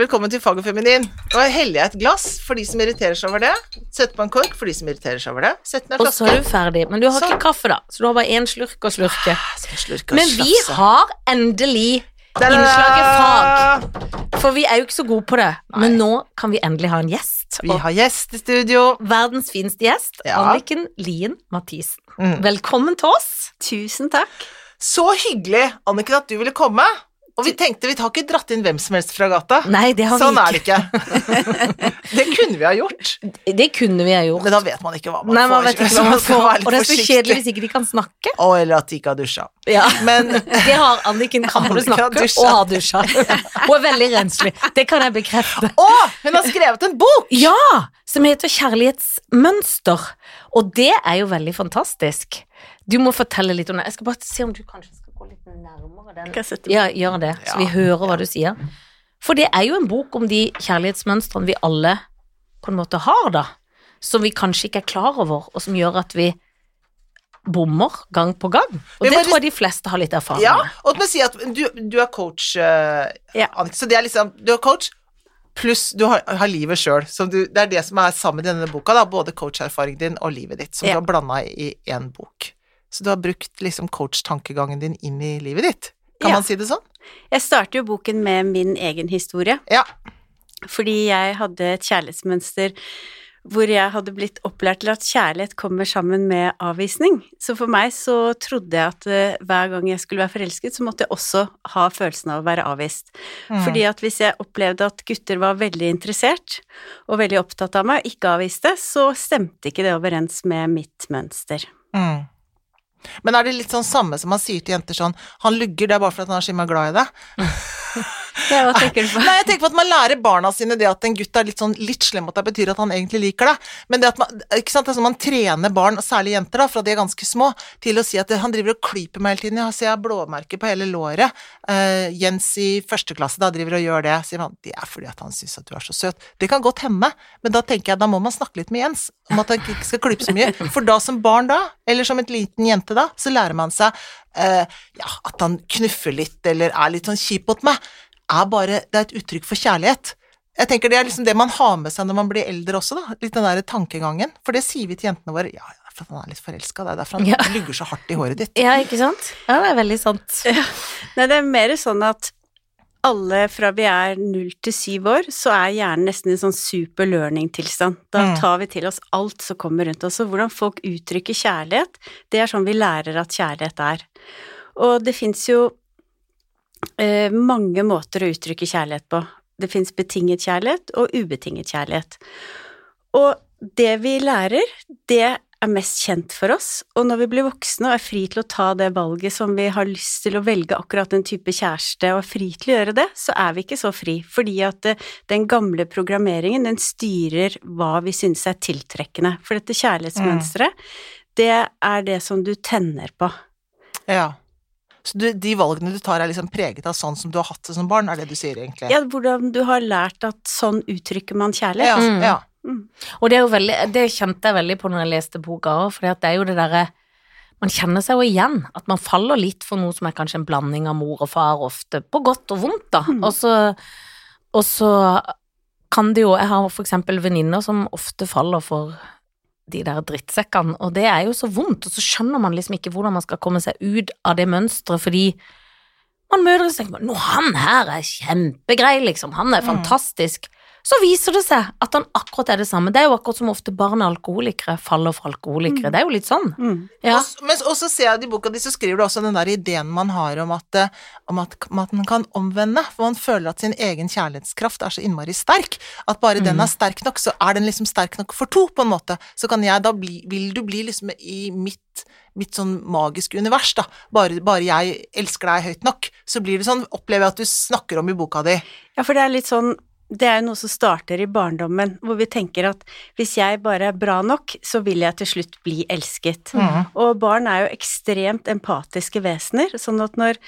Hjertelig velkommen til Fag og feminin. Nå heller jeg et glass for de som irriterer seg over det. Setter på en kork for de som irriterer seg over det. Setter ned Og så er du ferdig. Men du har Sånn. ikke kaffe, da, så du har bare én slurk å slurke. Skal slurke og Men vi slafse. har endelig innslaget fag. For vi er jo ikke så gode på det. Men nå kan vi endelig ha en gjest. Vi har gjest i studio. verdens fineste gjest, Ja. Anniken Lien Mathisen. Mm. Velkommen til oss. Tusen takk. Så hyggelig, Anniken, at du ville komme. Og vi tenkte vi har ikke dratt inn hvem som helst fra gata. Nei, det har sånn vi er det ikke. det kunne vi ha gjort. Det kunne vi ha gjort. men da vet man ikke hva man Nei, man får. vet ikke hva man får. Og det er så kjedelig hvis ikke de kan snakke. Å, eller at de ikke har dusja. Ja. Men Det har Anniken kan både snakke og har dusja. Hun er veldig renslig. Det kan jeg bekrefte. Å, hun har skrevet en bok! Ja! Som heter Kjærlighetsmønster. Og det er jo veldig fantastisk. Du må fortelle litt om det. Jeg skal bare se om du kanskje litt nærmere den. Kan jeg sette? Ja, gjør det, så vi Ja. hører hva du sier. For det er jo en bok om de kjærlighetsmønstrene vi alle på en måte har, da. Som vi kanskje ikke er klar over, og som gjør at vi bommer gang på gang. Og det tror jeg de fleste har litt erfaring Ja, med. og si at du, du er coach, uh, Ja. Så det er liksom Du er coach pluss du har, har livet sjøl. Det er det som er sammen i denne boka, da, både coacherfaringen din og livet ditt, som Ja. du har blanda i én bok. Så du har brukt liksom coach-tankegangen din inn i livet ditt. Kan Ja. man si det sånn? Jeg starter jo boken med min egen historie, Ja. fordi jeg hadde et kjærlighetsmønster hvor jeg hadde blitt opplært til at kjærlighet kommer sammen med avvisning. Så for meg så trodde jeg at eh, hver gang jeg skulle være forelsket, så måtte jeg også ha følelsen av å være avvist. Mm. Fordi at hvis jeg opplevde at gutter var veldig interessert og veldig opptatt av meg, og ikke avviste, så stemte ikke det overens med mitt mønster. Mm. Men er det litt sånn samme som man sier til jenter sånn Han lugger, det er bare fordi han er så glad i deg. Ja, hva tenker du på? Nei, jeg tenker på at man lærer barna sine det at en gutt er litt sånn litt slem mot deg, betyr at han egentlig liker deg. Men det at man, ikke sant, det er sånn man trener barn, særlig jenter da, fra de er ganske små, til å si at han driver og klyper meg hele tiden. Jeg har blåmerker på hele låret. Uh, Jens i første klasse da driver og gjør det. Sier man det er fordi at han syns at du er så søt. Det kan godt hende, men da tenker jeg da må man snakke litt med Jens om at han ikke skal klype så mye. For da som barn da, eller som et liten jente da, så lærer man seg uh, ja, at han knuffer litt eller er litt sånn kjip mot meg er bare Det er et uttrykk for kjærlighet. Jeg tenker Det er liksom det man har med seg når man blir eldre også, da. Litt den der tankegangen. For det sier vi til jentene våre. Ja, ja, for han er litt forelska. Det er derfor han Ja. lugger så hardt i håret ditt. Ja, ikke sant? Ja, det er veldig sant. Nei, det er mer sånn at alle fra vi er null til syv år, så er hjernen nesten i en sånn super learning-tilstand. Da Mm. tar vi til oss alt som kommer rundt oss, og hvordan folk uttrykker kjærlighet, det er sånn vi lærer at kjærlighet er. Og det fins jo mange måter å uttrykke kjærlighet på. Det fins betinget kjærlighet og ubetinget kjærlighet. Og det vi lærer, det er mest kjent for oss, og når vi blir voksne og er fri til å ta det valget som vi har lyst til å velge akkurat den type kjæreste, og er fri til å gjøre det, så er vi ikke så fri, fordi at eh, den gamle programmeringen, den styrer hva vi synes er tiltrekkende. For dette kjærlighetsmønsteret, det er det som du tenner på. Ja. Så du, de valgene du tar er liksom preget av sånn som du har hatt det som barn, er det du sier egentlig? Ja, hvordan du har lært at sånn uttrykker man kjærlighet. ja. Mm. ja. Mm. Og det, er jo veldig, det kjente jeg veldig på når jeg leste boka òg, for det er jo det derre Man kjenner seg jo igjen, at man faller litt for noe som er kanskje en blanding av mor og far, ofte på godt og vondt, da. Mm. Og så, og så kan det jo Jeg har for eksempel venninner som ofte faller for de der drittsekkene, og det er jo så vondt, og så skjønner man liksom ikke hvordan man skal komme seg ut av det mønsteret, fordi man møter og tenker Nå, han her er kjempegrei, liksom, han er Mm. Så viser det seg at han akkurat er det samme. Det er jo akkurat som ofte barn av alkoholikere faller for alkoholikere. Mm. Det er jo litt sånn. Mm. Ja. Og, men og så ser jeg i boka di, så skriver du også den der ideen man har om at, eh, om at, at man kan omvende, for man føler at sin egen kjærlighetskraft er så innmari sterk, at bare den Mm. er sterk nok, så er den liksom sterk nok for to, på en måte. Så kan jeg da bli, vil du bli liksom i mitt, mitt sånn magiske univers, da. Bare, bare jeg elsker deg høyt nok, så blir det sånn, opplever jeg at du snakker om i boka di. Ja, for det er litt sånn det er jo noe som starter i barndommen, hvor vi tenker at hvis jeg bare er bra nok, så vil jeg til slutt bli elsket. Mm. Og barn er jo ekstremt empatiske vesener, sånn at når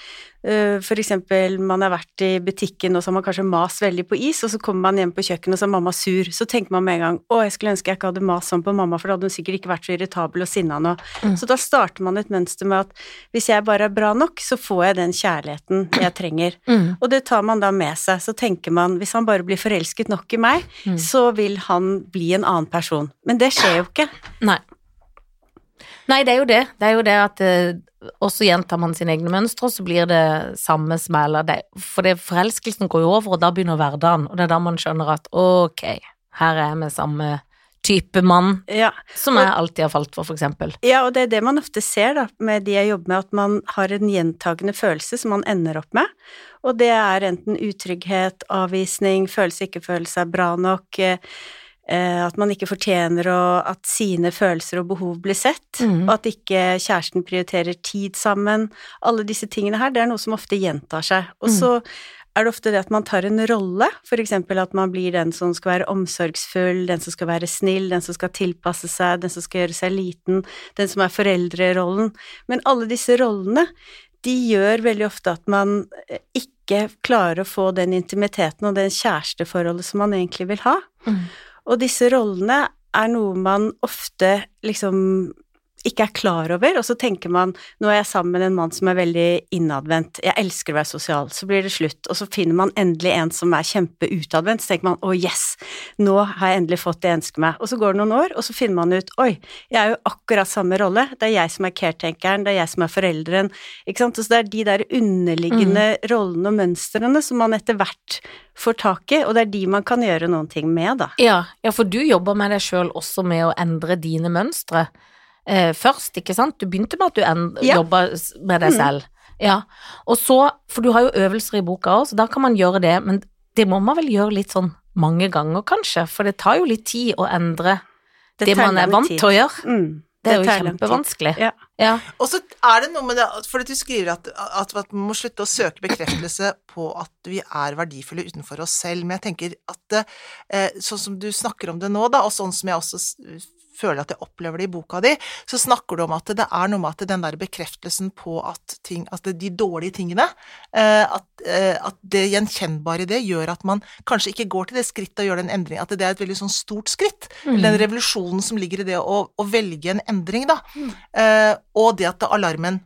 Eh, For eksempel, man har vært i butikken, og så har man kanskje mast veldig på is, og så kommer man hjem på kjøkkenet, og så er mamma sur. Så tenker man med en gang å, jeg skulle ønske jeg ikke hadde mast sånn på mamma, for da hadde hun sikkert ikke vært så irritabel og sinna nå. Mm. Så da starter man et mønster med at hvis jeg bare er bra nok, så får jeg den kjærligheten jeg trenger. Mm. Og det tar man da med seg. Så tenker man hvis han bare blir forelsket nok i meg, Mm. så vil han bli en annen person. Men det skjer jo ikke. Nei. Nei, det er jo det. Det er jo det at eh, også gjentar man sine egne mønstre, og så blir det samme smeller. Det, for det, forelskelsen går jo over, og da begynner hverdagen, og det er da man skjønner at ok, her er jeg med samme type mann Ja. som jeg alltid har falt for, for eksempel. Ja, og det er det man ofte ser da, med de jeg jobber med, at man har en gjentagende følelse som man ender opp med, og det er enten utrygghet, avvisning, følelse ikke føle seg bra nok, eh, at man ikke fortjener å, at sine følelser og behov blir sett, mm. og at ikke kjæresten prioriterer tid sammen. Alle disse tingene her, det er noe som ofte gjentar seg. Og så er det ofte det at man tar en rolle, for eksempel at man blir den som skal være omsorgsfull, den som skal være snill, den som skal tilpasse seg, den som skal gjøre seg liten, den som er foreldrerollen. Men alle disse rollene, de gjør veldig ofte at man eh, ikke klarer å få den intimiteten og det kjæresteforholdet som man egentlig vil ha. Mm. Og disse rollene er noe man ofte liksom ikke er klar over, og så tenker man nå er jeg sammen med en mann som er veldig innadvendt, jeg elsker å være sosial, så blir det slutt, og så finner man endelig en som er kjempeutadvendt, så tenker man å yes, nå har jeg endelig fått det jeg ønsker meg, og så går det noen år, og så finner man ut oi, jeg er jo akkurat samme rolle, det er jeg som er caretakeren, det er jeg som er foreldren, ikke sant, og så det er de der underliggende rollene og mønstrene som man etter hvert får tak i, og det er de man kan gjøre noen ting med, da. Ja, ja, for du jobber med deg sjøl også med å endre dine mønstre eh, først, ikke sant? Du begynte med at du en- Ja. jobba med deg selv. selv. Ja, og så, for du har jo øvelser i boka òg, så da kan man gjøre det, men det må man vel gjøre litt sånn mange ganger, kanskje, for det tar jo litt tid å endre det, det man er vant tid. til å gjøre. Mm, Det er jo kjempevanskelig. Ja. Ja. Og så er det noe med det, for du skriver at, at, at man må slutte å søke bekreftelse på at vi er verdifulle utenfor oss selv, men jeg tenker at det, eh, sånn som du snakker om det nå, da, og sånn som jeg også føler at jeg opplever det i boka di, så snakker du om at det er noe med at den der bekreftelsen på at ting, altså de dårlige tingene, eh, at, eh, at det gjenkjennbare i det gjør at man kanskje ikke går til det skrittet og gjør den endringen, at det er et veldig sånn stort skritt, Mm. den revolusjonen som ligger i det å, å velge en endring, da. Mm. og det at alarmen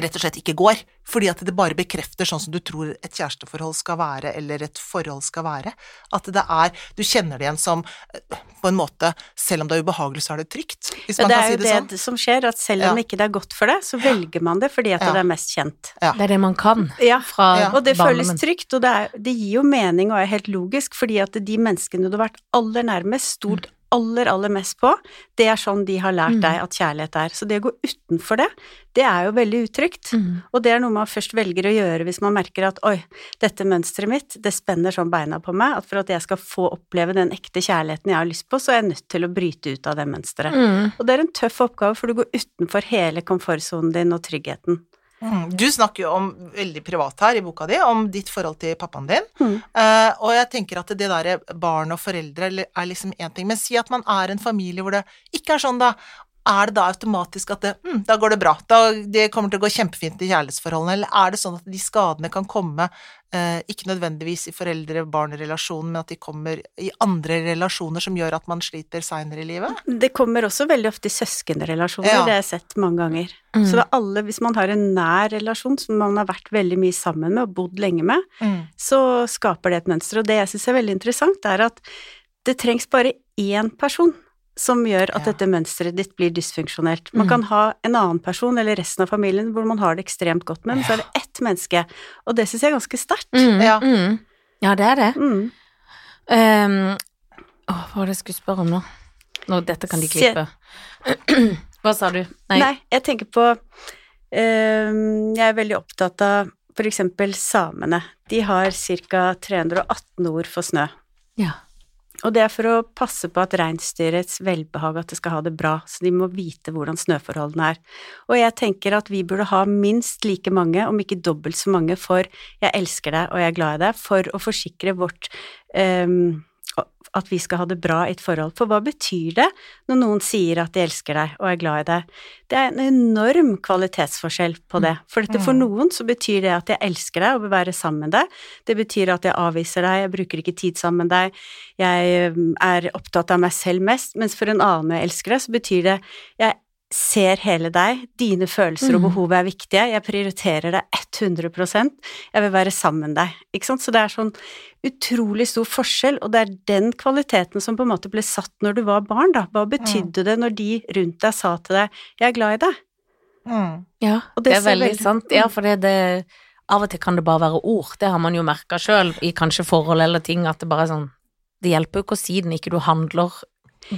rett og slett ikke går, fordi at det bare bekrefter sånn som du tror et kjæresteforhold skal være, eller et forhold skal være. At det er Du kjenner det igjen som eh, På en måte, selv om det er ubehagelig, så er det trygt, hvis Ja, man det sånn. Det er jo det det sånn. som skjer, at selv om Ja. ikke det er godt for det, så velger man det fordi at Ja. det er mest kjent. Ja. Det er det man kan Ja, fra Ja. og det føles trygt, og det, er, det gir jo mening og er helt logisk, fordi at de menneskene du har vært aller nærmest, stolt aller, aller mest på, det er sånn de har lært Mm. deg at kjærlighet er. Så det å gå utenfor det, det er jo veldig utrygt. Mm. Og det er noe man først velger å gjøre hvis man merker at oi, dette mønsteret mitt, det spenner sånn beina på meg at for at jeg skal få oppleve den ekte kjærligheten jeg har lyst på, så er jeg nødt til å bryte ut av det mønsteret. Mm. Og det er en tøff oppgave, for du går utenfor hele komfortsonen din og tryggheten. Mm. Du snakker jo om, veldig privat her i boka di, om ditt forhold til pappaen din. Mm. Uh, og jeg tenker at det der barn og foreldre er liksom én ting, men si at man er en familie hvor det ikke er sånn, da. Er det da automatisk at det, mm, da går det bra, da, det kommer til å gå kjempefint i kjærlighetsforholdene, eller er det sånn at de skadene kan komme, eh, ikke nødvendigvis i foreldre-barn-relasjonen, men at de kommer i andre relasjoner som gjør at man sliter seinere i livet? Det kommer også veldig ofte i søskenrelasjoner, Ja. det har jeg sett mange ganger. Mm. Så alle, hvis man har en nær relasjon som man har vært veldig mye sammen med og bodd lenge med, Mm. så skaper det et mønster. Og det jeg syns er veldig interessant, er at det trengs bare én person som gjør at Ja. dette mønsteret ditt blir dysfunksjonelt. Man Mm. kan ha en annen person eller resten av familien hvor man har det ekstremt godt med, men så er det ett menneske, og det syns jeg er ganske sterkt. Mm. Ja. Mm. ja, det er det. Mm. Um, å, hva var det jeg skulle spørre om nå? nå dette kan de klippe. Hva sa du? Nei. jeg tenker på um, Jeg er veldig opptatt av for eksempel samene. De har ca. 318 ord for snø. Ja. Og det er for å passe på at reinsdyrets velbehag, at det skal ha det bra, så de må vite hvordan snøforholdene er. Og jeg tenker at vi burde ha minst like mange, om ikke dobbelt så mange, for 'jeg elsker deg og jeg er glad i deg', for å forsikre vårt ehm, at vi skal ha det bra i et forhold. For hva betyr det når noen sier at de elsker deg og er glad i deg? Det er en enorm kvalitetsforskjell på det. For dette for Mm. noen så betyr det at jeg elsker deg og vil være sammen med deg. Det betyr at jeg avviser deg, jeg bruker ikke tid sammen med deg, jeg mm, er opptatt av meg selv mest. Mens for en annen når jeg elsker deg, så betyr det jeg ser hele deg, dine følelser og Mm. behov er viktige, jeg prioriterer deg 100 jeg vil være sammen med deg. Ikke sant? Så det er sånn utrolig stor forskjell, og det er den kvaliteten som på en måte ble satt når du var barn, da. Hva betydde det når de rundt deg sa til deg 'jeg er glad i deg'? Mm. Ja, Og det, det er veldig veldig- sant. Ja, for det, det Av og til kan det bare være ord. Det har man jo merka sjøl i kanskje forhold eller ting, at det bare er sånn Det hjelper jo ikke å si den, ikke du handler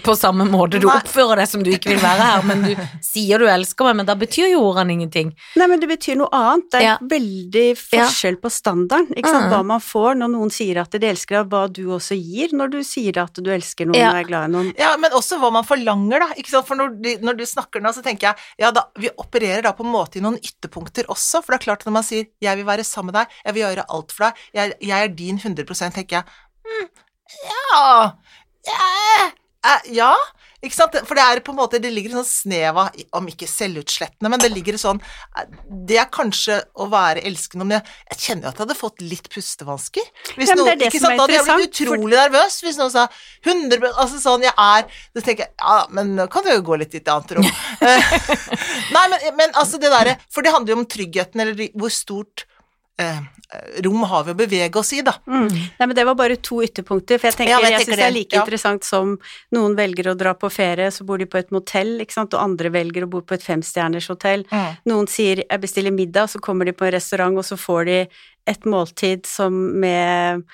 på samme måte. Du oppfører deg som du ikke vil være her, men du sier du elsker meg, men da betyr jo ordene ingenting. Nei, men det betyr noe annet. Det er Ja. veldig forskjell på standarden. Ikke sant? Mm. Hva man får når noen sier at de elsker deg, hva du også gir når du sier at du elsker noen Ja. og er glad i noen. Ja, men også hva man forlanger, da. Ikke sant? For når, du, når du snakker nå, så tenker jeg ja, da, vi opererer da på en måte i noen ytterpunkter også. For det er klart at når man sier 'jeg vil være sammen med deg', 'jeg vil gjøre alt for deg', 'jeg, jeg er din 100 tenker jeg hm, ja, ja, eh, ja. Ikke sant? For det er på en måte, det ligger en sånn snev av, om ikke selvutslettende, men det ligger sånn eh, Det er kanskje å være elskende, men jeg, jeg kjenner jo at jeg hadde fått litt pustevansker. Hvis Ja, men det er det ikke som sant? er Da hadde jeg blitt interessant, for- utrolig nervøs hvis noen sa 100 Altså sånn, jeg er Så tenker jeg ja, men nå kan du jo gå litt i et annet rom. Eh, Nei, men, men altså det derre For det handler jo om tryggheten, eller hvor stort eh, rom har vi å bevege oss i, da. Mm. Nei, men det var bare to ytterpunkter, for jeg tenker, Ja, jeg jeg syns det er like ja. interessant som noen velger å dra på ferie, så bor de på et motell, ikke sant, og andre velger å bo på et femstjerners hotell. Noen sier jeg bestiller middag, så kommer de på en restaurant, og så får de et måltid som med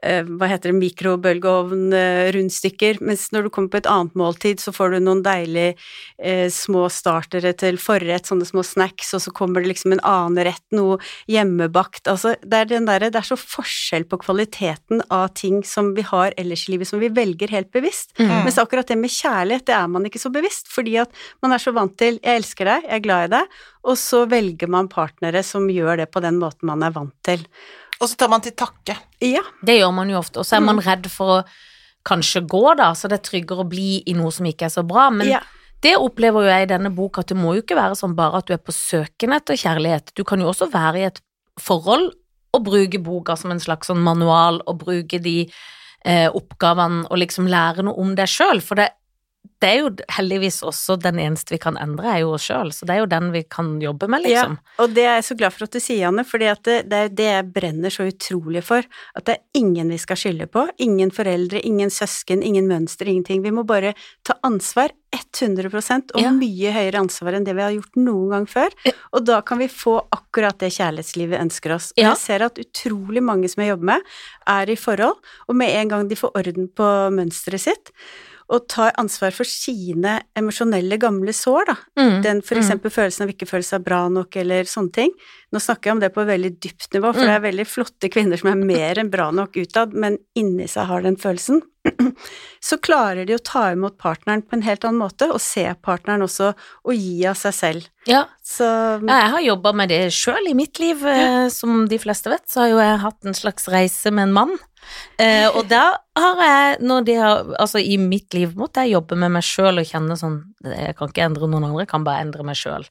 hva heter det, mikrobølgeovn-rundstykker, mens når du kommer på et annet måltid, så får du noen deilige eh, små startere til forrett, sånne små snacks, og så kommer det liksom en annen rett, noe hjemmebakt, altså det er den derre, det er så forskjell på kvaliteten av ting som vi har ellers i livet, som vi velger helt bevisst. Mm. Mens akkurat det med kjærlighet, det er man ikke så bevisst, fordi at man er så vant til 'jeg elsker deg, jeg er glad i deg', og så velger man partnere som gjør det på den måten man er vant til. Og så tar man til takke. Ja, Det gjør man jo ofte, og så er man redd for å kanskje gå, da, så det er tryggere å bli i noe som ikke er så bra. Men ja. det opplever jo jeg i denne boka, at det må jo ikke være sånn bare at du er på søken etter kjærlighet. Du kan jo også være i et forhold og bruke boka som en slags sånn manual, og bruke de eh, oppgavene og liksom lære noe om deg sjøl, for det, det er jo heldigvis også den eneste vi kan endre, er jo oss sjøl, så det er jo den vi kan jobbe med, liksom. Ja, og det er jeg så glad for at du sier, Anne, fordi det, det er det jeg brenner så utrolig for. At det er ingen vi skal skylde på. Ingen foreldre, ingen søsken, ingen mønster, ingenting. Vi må bare ta ansvar 100 og Ja. mye høyere ansvar enn det vi har gjort noen gang før. Og da kan vi få akkurat det kjærlighetslivet ønsker oss. Og Ja. jeg ser at utrolig mange som jeg jobber med, er i forhold, og med en gang de får orden på mønsteret sitt, og tar ansvar for sine emosjonelle gamle sår, da, Mm, den for mm. eksempel følelsen av ikke føle seg bra nok, eller sånne ting. Nå snakker jeg om det på et veldig dypt nivå, for Mm. det er veldig flotte kvinner som er mer enn bra nok utad, men inni seg har den følelsen. Så klarer de å ta imot partneren på en helt annen måte, og se partneren også, og gi av seg selv. Ja, Så Ja, jeg har jobba med det sjøl i mitt liv. Ja. Som de fleste vet, så har jo jeg hatt en slags reise med en mann. Eh, og da har jeg, når de har, altså i mitt liv, måtte jeg jobbe med meg sjøl og kjenne sånn Jeg kan ikke endre noen andre, jeg kan bare endre meg sjøl.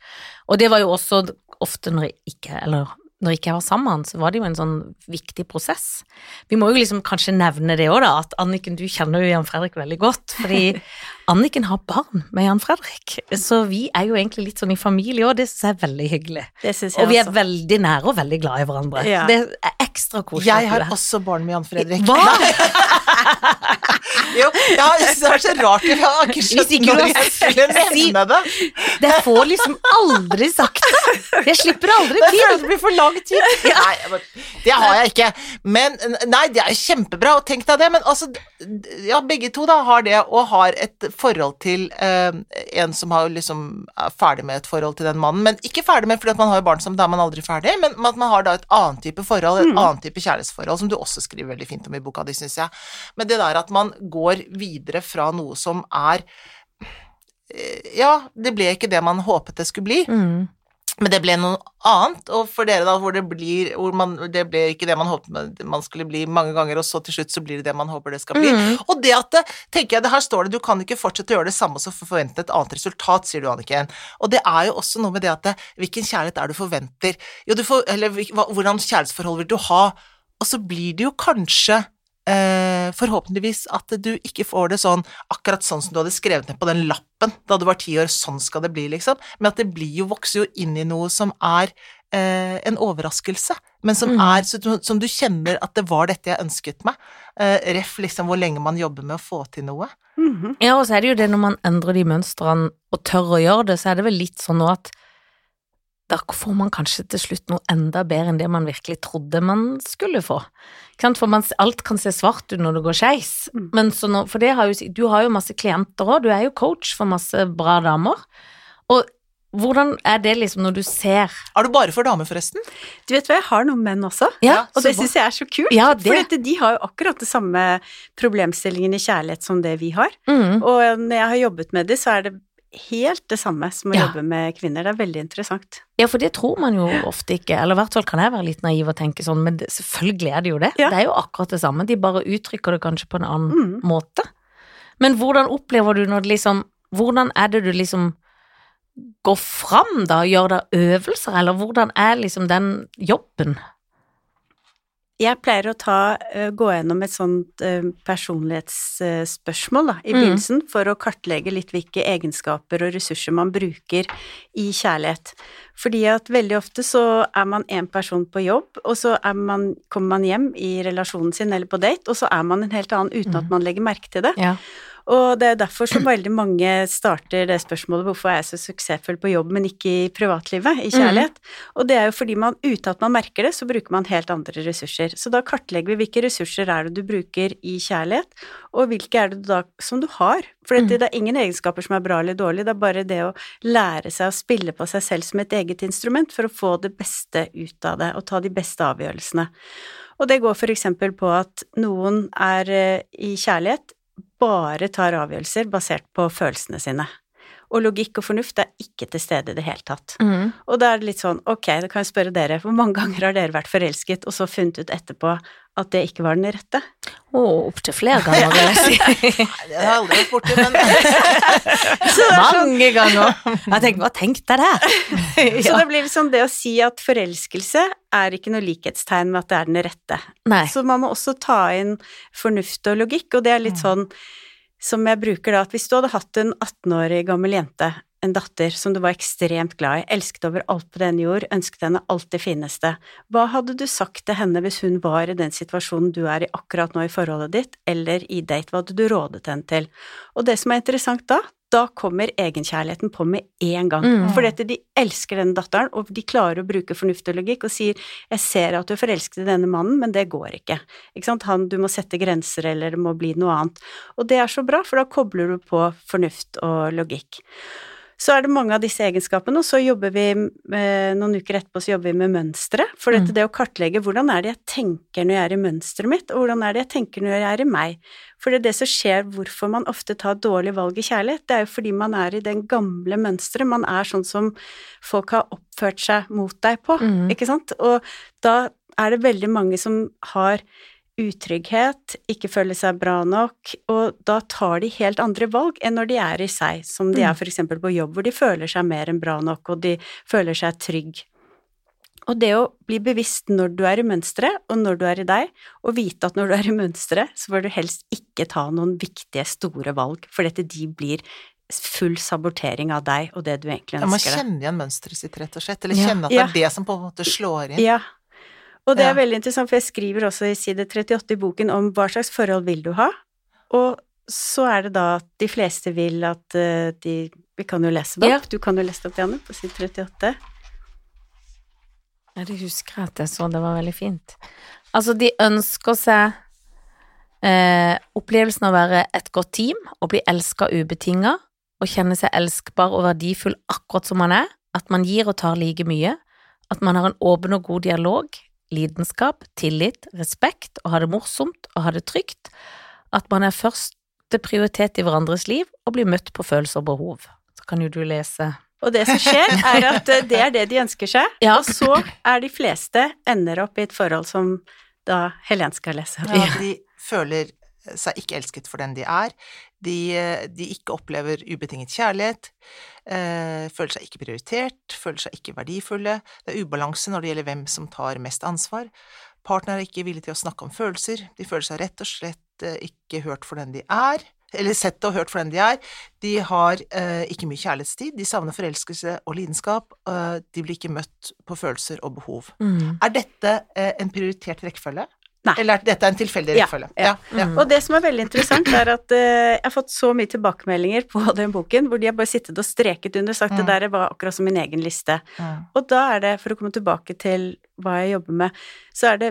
Og det var jo også ofte når jeg ikke, eller når ikke jeg var sammen med han, så var det jo en sånn viktig prosess. Vi må jo liksom kanskje nevne det òg, da, at Anniken, du kjenner jo Jan Fredrik veldig godt. Fordi Anniken har barn med Jan Fredrik, så vi er jo egentlig litt sånn i familie òg, det syns jeg er veldig hyggelig. det syns jeg Og vi er også. veldig nære og veldig glad i hverandre. Ja. Det er ekstra koselig. Jeg har også barn med Jan Fredrik. Hva? jo, ja, det er så rart, jeg har ikke skjønt når jeg skulle nevne det. Det får liksom aldri sagt det. Jeg slipper aldri Det til. det blir for lang tid. Nei, det har jeg ikke. Men Nei, det er kjempebra, og tenk deg det. Men altså, ja, begge to da har det, og har et forhold til eh, en som har liksom er ferdig med et forhold til den mannen. Men ikke ferdig med fordi at man har jo barn som da er man aldri ferdig, men at man har da et annet type forhold, et annet type kjærlighetsforhold, som du også skriver veldig fint om i boka di, syns jeg. Men det der at man går videre fra noe som er eh, Ja, det ble ikke det man håpet det skulle bli. Mm. Men det ble noe annet, og for dere da, hvor det blir hvor man, Det ble ikke det man håpet man skulle bli mange ganger, og så til slutt så blir det det man håper det skal bli. Mm. Og det at det, tenker jeg, det her står det, du kan ikke fortsette å gjøre det samme og så forvente et annet resultat, sier du, Anniken. Og det er jo også noe med det at det, hvilken kjærlighet er det du forventer? Jo, du får, eller hvordan kjærlighetsforhold vil du ha? Og så blir det jo kanskje eh, forhåpentligvis at du ikke får det sånn akkurat sånn som du hadde skrevet ned på den lappen da du var ti år, sånn skal det bli, liksom. Men at det blir jo, vokser jo inn i noe som er eh, en overraskelse, men som Mm. er så, som du kjenner at det var dette jeg ønsket meg. Eh, ref liksom hvor lenge man jobber med å få til noe. Mhm. Ja, og så er det jo det når man endrer de mønstrene og tør å gjøre det, så er det vel litt sånn nå at da får man kanskje til slutt noe enda bedre enn det man virkelig trodde man skulle få. For man, alt kan se svart ut når det går skeis, Mm. men så nå, for det har jo, du har jo masse klienter òg, du er jo coach for masse bra damer. Og hvordan er det liksom når du ser Er du bare for damer, forresten? Du vet hva, jeg har noen menn også. Ja, Og det syns jeg er så kult, Ja, for de har jo akkurat det samme problemstillingen i kjærlighet som det vi har. mm, Og når jeg har jobbet med det, så er det helt det samme som å Ja. jobbe med kvinner. Det er veldig interessant. Ja, for det tror man jo ofte ikke, eller i hvert fall kan jeg være litt naiv og tenke sånn, men selvfølgelig er det jo det. Ja. Det er jo akkurat det samme, de bare uttrykker det kanskje på en annen Mm. måte. Men hvordan opplever du når det liksom Hvordan er det du liksom går fram, da? Gjør deg øvelser, eller hvordan er liksom den jobben? Jeg pleier å ta, eh, gå gjennom et sånt eh, personlighetsspørsmål da, i Mm. for å kartlegge litt hvilke egenskaper og ressurser man bruker i kjærlighet. Fordi at veldig ofte så er man en person på jobb, og så er man, kommer man hjem i relasjonen sin eller på date, og så er man en helt annen uten at man legger merke til det. Ja. Og det er derfor så veldig mange starter det spørsmålet hvorfor er jeg så suksessfull på jobb, men ikke i privatlivet, i kjærlighet. Og det er jo fordi man uten at man merker det, så bruker man helt andre ressurser. Så da kartlegger vi hvilke ressurser er det du bruker i kjærlighet, og hvilke er det da som du har. For mm. det er ingen egenskaper som er bra eller dårlig, det er bare det å lære seg å spille på seg selv som et eget instrument for å få det beste ut av det, og ta de beste avgjørelsene. Og det går for eksempel på at noen er eh, i kjærlighet, bare tar avgjørelser basert på følelsene sine. Og logikk og fornuft er ikke til stede i det hele tatt. Mm. Og da er det litt sånn, ok, da kan jeg spørre dere, hvor mange ganger har dere vært forelsket, og så funnet ut etterpå at det ikke var den rette? Å, opptil flere ganger, vil jeg si. Nei, det har jeg aldri vært borti, men Mange ganger. Jeg tenker, hva tenkte jeg der? Så det blir liksom det å si at forelskelse er ikke noe likhetstegn med at det er den rette. Nei. Så man må også ta inn fornuft og logikk, og det er litt sånn som jeg bruker da, at hvis du hadde hatt en 18-årig gammel jente, en datter som du var ekstremt glad i, elsket over alt på denne jord, ønsket henne alt det fineste, hva hadde du sagt til henne hvis hun var i den situasjonen du er i akkurat nå i forholdet ditt, eller i date, hva hadde du rådet henne til? Og det som er interessant da, da kommer egenkjærligheten på med en gang. Mm. For dette, de elsker denne datteren, og de klarer å bruke fornuft og logikk og sier 'jeg ser at du er forelsket i denne mannen, men det går ikke'. Ikke sant? Han, du må sette grenser, eller det må bli noe annet. Og det er så bra, for da kobler du på fornuft og logikk. Så er det mange av disse egenskapene, og så jobber vi eh, noen uker etterpå så jobber vi med mønstre. For dette Mm. det å kartlegge hvordan er det jeg tenker når jeg er i mønsteret mitt, og hvordan er det jeg tenker når jeg er i meg. For det er det som skjer hvorfor man ofte tar dårlige valg i kjærlighet, det er jo fordi man er i den gamle mønsteret, man er sånn som folk har oppført seg mot deg på, Mm. ikke sant? Og da er det veldig mange som har utrygghet, ikke føler seg bra nok, og da tar de helt andre valg enn når de er i seg, som de er for eksempel på jobb, hvor de føler seg mer enn bra nok, og de føler seg trygg. Og det å bli bevisst når du er i mønsteret, og når du er i deg, og vite at når du er i mønsteret, så bør du helst ikke ta noen viktige, store valg, for dette de blir full sabotering av deg og det du egentlig ønsker deg. ønsker deg. kjenne igjen mønsteret sitt, rett og slett. Eller Ja. kjenne at det Ja. er det som på en måte slår inn. Ja. Og det er Ja. veldig interessant, for jeg skriver også i side 38 i boken om hva slags forhold vil du ha, og så er det da at de fleste vil at eh, de Vi kan jo lese det Ja. opp. Du kan jo lese det opp, Janne, på side 38. Ja, det husker at jeg så, det var veldig fint. Altså, de ønsker seg eh, opplevelsen av å være et godt team, og bli elska ubetinga, og kjenne seg elskbar og verdifull akkurat som man er, at man gir og tar like mye, at man har en åpen og god dialog, lidenskap, tillit, respekt, og ha det morsomt og ha det trygt, at man er første prioritet i hverandres liv og blir møtt på følelser og behov. Så kan jo du lese Og det som skjer, er at eh, det er det de ønsker seg, Ja. og så er de fleste ender opp i et forhold som da Helen skal lese. Ja, de føler seg ikke elsket for den de er. De, de ikke opplever ubetinget kjærlighet. Eh, føler seg ikke prioritert, føler seg ikke verdifulle. Det er ubalanse når det gjelder hvem som tar mest ansvar. Partner er ikke villig til å snakke om følelser. De føler seg rett og slett eh, ikke hørt for den de er. Eller sett og hørt for den de er. De har eh, ikke mye kjærlighetstid. De savner forelskelse og lidenskap. Eh, de blir ikke møtt på følelser og behov. Mm. Er dette eh, en prioritert rekkefølge? Nei. Eller er dette en tilfeldig Ja, rekkefølge? ja. ja. Mm. Og det som er veldig interessant, er at uh, jeg har fått så mye tilbakemeldinger på den boken, hvor de har bare sittet og streket under og sagt Mm. det der var akkurat som min egen liste. Mm. Og da er det, for å komme tilbake til hva jeg jobber med, så er det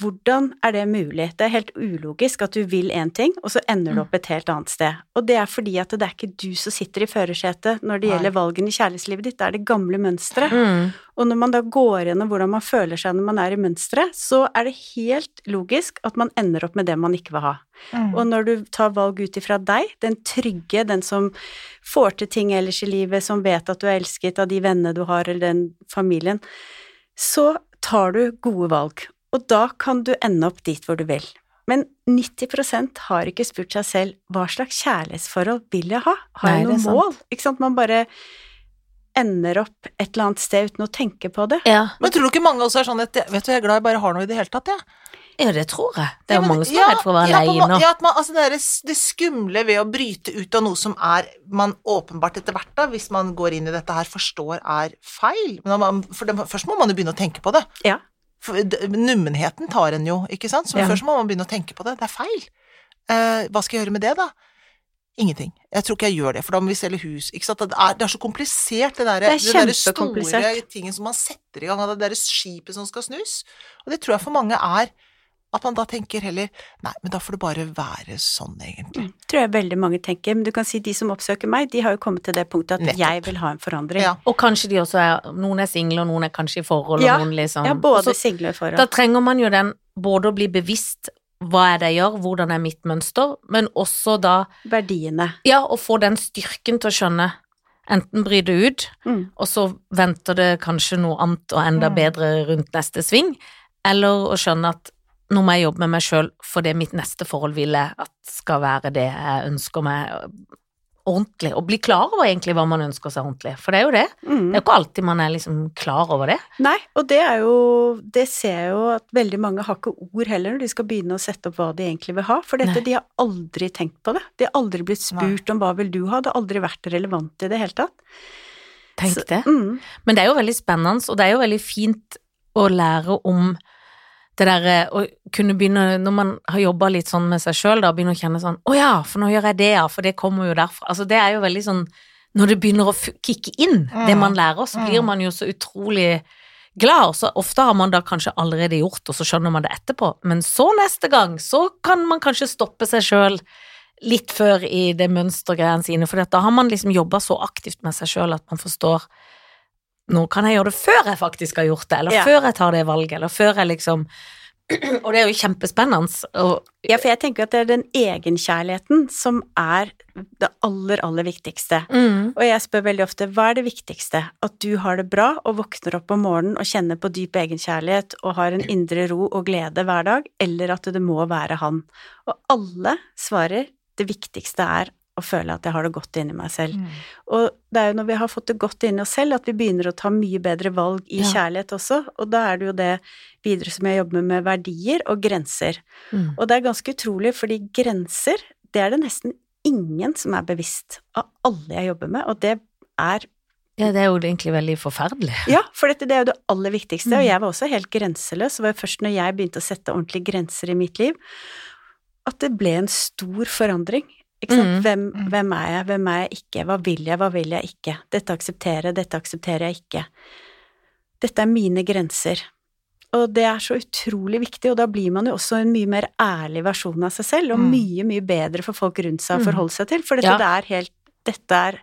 hvordan er det mulig? Det er helt ulogisk at du vil én ting, og så ender Mm. du opp et helt annet sted. Og det er fordi at det er ikke du som sitter i førersetet når det Nei. gjelder valgene i kjærlighetslivet ditt, det er det gamle mønsteret. Mm. Og når man da går gjennom hvordan man føler seg når man er i mønsteret, så er det helt logisk at man ender opp med det man ikke vil ha. Mm. Og når du tar valg ut ifra deg, den trygge, den som får til ting ellers i livet, som vet at du er elsket av de vennene du har, eller den familien, så tar du gode valg. Og da kan du ende opp dit hvor du vil. Men 90% har ikke spurt seg selv hva slags kjærlighetsforhold vil jeg ha? Har jeg noe mål? Ikke sant, man bare ender opp et eller annet sted uten å tenke på det. Ja. Men tror du ikke mange også er sånn at Vet du, jeg er glad jeg bare har noe i det hele tatt, jeg. ja, det tror jeg. Det er jo ja, mange som ja, er redd for å være ja, alene. må- Ja, at man, altså det, er det- det skumle ved å bryte ut av noe som er man åpenbart etter hvert, da, hvis man går inn i dette her, forstår er feil. Men man, for det, først må man jo begynne å tenke på det. Ja. For nummenheten tar en jo, ikke sant? Så Ja. først må man begynne å tenke på det. Det er feil. Uh, hva skal jeg gjøre med det, da? Ingenting. Jeg tror ikke jeg gjør det, for da må vi selge hus. Ikke sant? Det, er, det er så komplisert, det der, Det er det store tingen som man setter i gang, av det der skipet som skal snus. Og det tror jeg for mange er at man da tenker heller Nei, men da får det bare være sånn, egentlig. Mm. Tror jeg veldig mange tenker. Men du kan si de som oppsøker meg, de har jo kommet til det punktet at Nettopp. jeg vil ha en forandring. Ja. Og kanskje de også er Noen er single, og noen er kanskje i forhold, Ja. og noen liksom Ja, både single og forhold. Da trenger man jo den både å bli bevisst hva er det jeg gjør, hvordan er mitt mønster, men også da Verdiene. Ja, å få den styrken til å skjønne Enten bryr det ut, Mm. og så venter det kanskje noe annet og enda Mm. bedre rundt neste sving, eller å skjønne at nå må jeg jobbe med meg sjøl fordi mitt neste forhold vil jeg at skal være det jeg ønsker meg ordentlig, og bli klar over egentlig hva man ønsker seg ordentlig, for det er jo det. Mm. Det er jo ikke alltid man er liksom klar over det. Nei, og det er jo Det ser jeg jo at veldig mange har ikke ord heller når de skal begynne å sette opp hva de egentlig vil ha, for dette, Nei. de har aldri tenkt på det. De har aldri blitt spurt om hva vil du ha, det har aldri vært relevant i det hele tatt. Tenk Så- det. Mm. Men det er jo veldig spennende, og det er jo veldig fint å lære om det derre å kunne begynne, når man har jobba litt sånn med seg sjøl, da begynne å kjenne sånn Å ja, for nå gjør jeg det, ja, for det kommer jo derfra. Altså det er jo veldig sånn Når det begynner å kicke inn, det Mm. man lærer, så blir Mm. man jo så utrolig glad, og så ofte har man da kanskje allerede gjort, og så skjønner man det etterpå. Men så neste gang, så kan man kanskje stoppe seg sjøl litt før i det mønstergreiene sine, for da har man liksom jobba så aktivt med seg sjøl at man forstår nå kan jeg gjøre det før jeg faktisk har gjort det, eller Ja. før jeg tar det valget, eller før jeg liksom Og det er jo kjempespennende. Og Ja, for jeg tenker at det er den egenkjærligheten som er det aller, aller viktigste. mm, Og jeg spør veldig ofte hva er det viktigste? At du har det bra og våkner opp om morgenen og kjenner på dyp egenkjærlighet og har en indre ro og glede hver dag, eller at det må være han? Og alle svarer det viktigste er å føle at jeg har det godt inni meg selv. Mm. Og det er jo når vi har fått det godt inni oss selv, at vi begynner å ta mye bedre valg i Ja. kjærlighet også, og da er det jo det videre som jeg jobber med, med verdier og grenser. mm. Og det er ganske utrolig, fordi grenser, det er det nesten ingen som er bevisst av alle jeg jobber med, og det er Ja, det er jo egentlig veldig forferdelig. Ja, for dette det er jo det aller viktigste, og Mm. jeg var også helt grenseløs, det var først når jeg begynte å sette ordentlige grenser i mitt liv, at det ble en stor forandring. Mm. Hvem, Mm. hvem er jeg, hvem er jeg ikke, hva vil jeg, hva vil jeg ikke, dette aksepterer jeg, dette aksepterer jeg ikke. Dette er mine grenser. Og det er så utrolig viktig, og da blir man jo også en mye mer ærlig versjon av seg selv, og Mm. mye, mye bedre for folk rundt seg å Mm. forholde seg til, for dette Ja. det er helt Dette er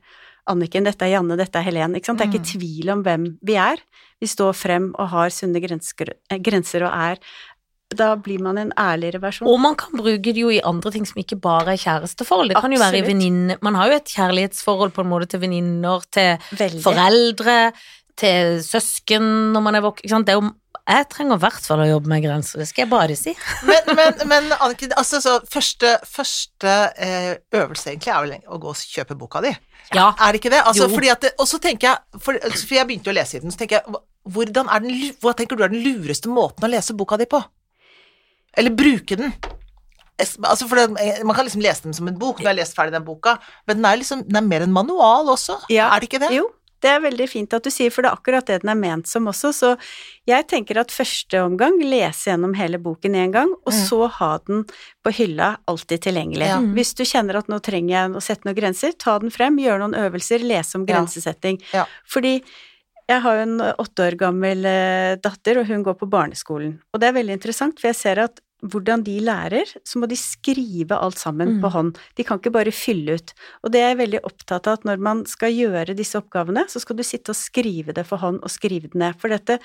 Anniken, dette er Janne, dette er Helen, ikke sant? Det er ikke Mm. tvil om hvem vi er. Vi står frem og har sunne eh, grenser og er da blir man en ærligere versjon. Og man kan bruke det jo i andre ting som ikke bare er kjæresteforhold. Det kan jo være i venninne Man har jo et kjærlighetsforhold på en måte til venninner, til Veldig. foreldre, til søsken når man er voksen. Det er jo Jeg trenger i hvert fall å jobbe med grenser, det skal jeg bare si. Men, men, men Anniken, altså, så første, første eh, øvelse egentlig er vel å gå og kjøpe boka di. Ja. Er det ikke det? Altså, Jo. fordi at det og så tenker jeg, for, for jeg begynte jo å lese i den, så tenker jeg, hvordan er den, hva tenker du er den lureste måten å lese boka di på? Eller bruke den? Altså, for det, man kan liksom lese den som en bok, når jeg har lest ferdig den boka, men den er liksom, den er mer en manual også, Ja. er det ikke det? Jo, det er veldig fint at du sier, for det er akkurat det den er ment som også. Så jeg tenker at første omgang, lese gjennom hele boken én gang, og Mm. så ha den på hylla alltid tilgjengelig. Ja. Mm. Hvis du kjenner at nå trenger jeg å sette noen grenser, ta den frem, gjøre noen øvelser, lese om grensesetting. Ja. Fordi jeg har jo en åtte år gammel eh, datter, og hun går på barneskolen. Og det er veldig interessant, for jeg ser at hvordan de lærer, så må de skrive alt sammen Mm. på hånd. De kan ikke bare fylle ut. Og det er jeg veldig opptatt av, at når man skal gjøre disse oppgavene, så skal du sitte og skrive det for hånd, og skrive det ned. For dette,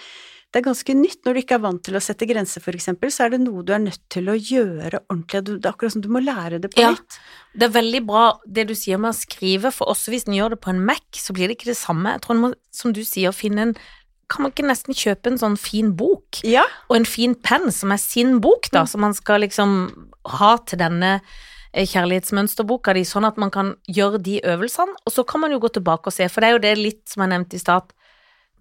det er ganske nytt. Når du ikke er vant til å sette grenser, for eksempel, så er det noe du er nødt til å gjøre ordentlig. Det er akkurat som du må lære det på Ja. nytt. Det er veldig bra det du sier med å skrive, for også hvis en gjør det på en Mac, så blir det ikke det samme. Jeg tror en må, som du sier, finne en Kan man ikke nesten kjøpe en sånn fin bok? Ja, og en fin penn som er sin bok, da, Mm. som man skal liksom ha til denne eh, kjærlighetsmønsterboka di, sånn at man kan gjøre de øvelsene, og så kan man jo gå tilbake og se, for det er jo det litt som jeg nevnte i stad,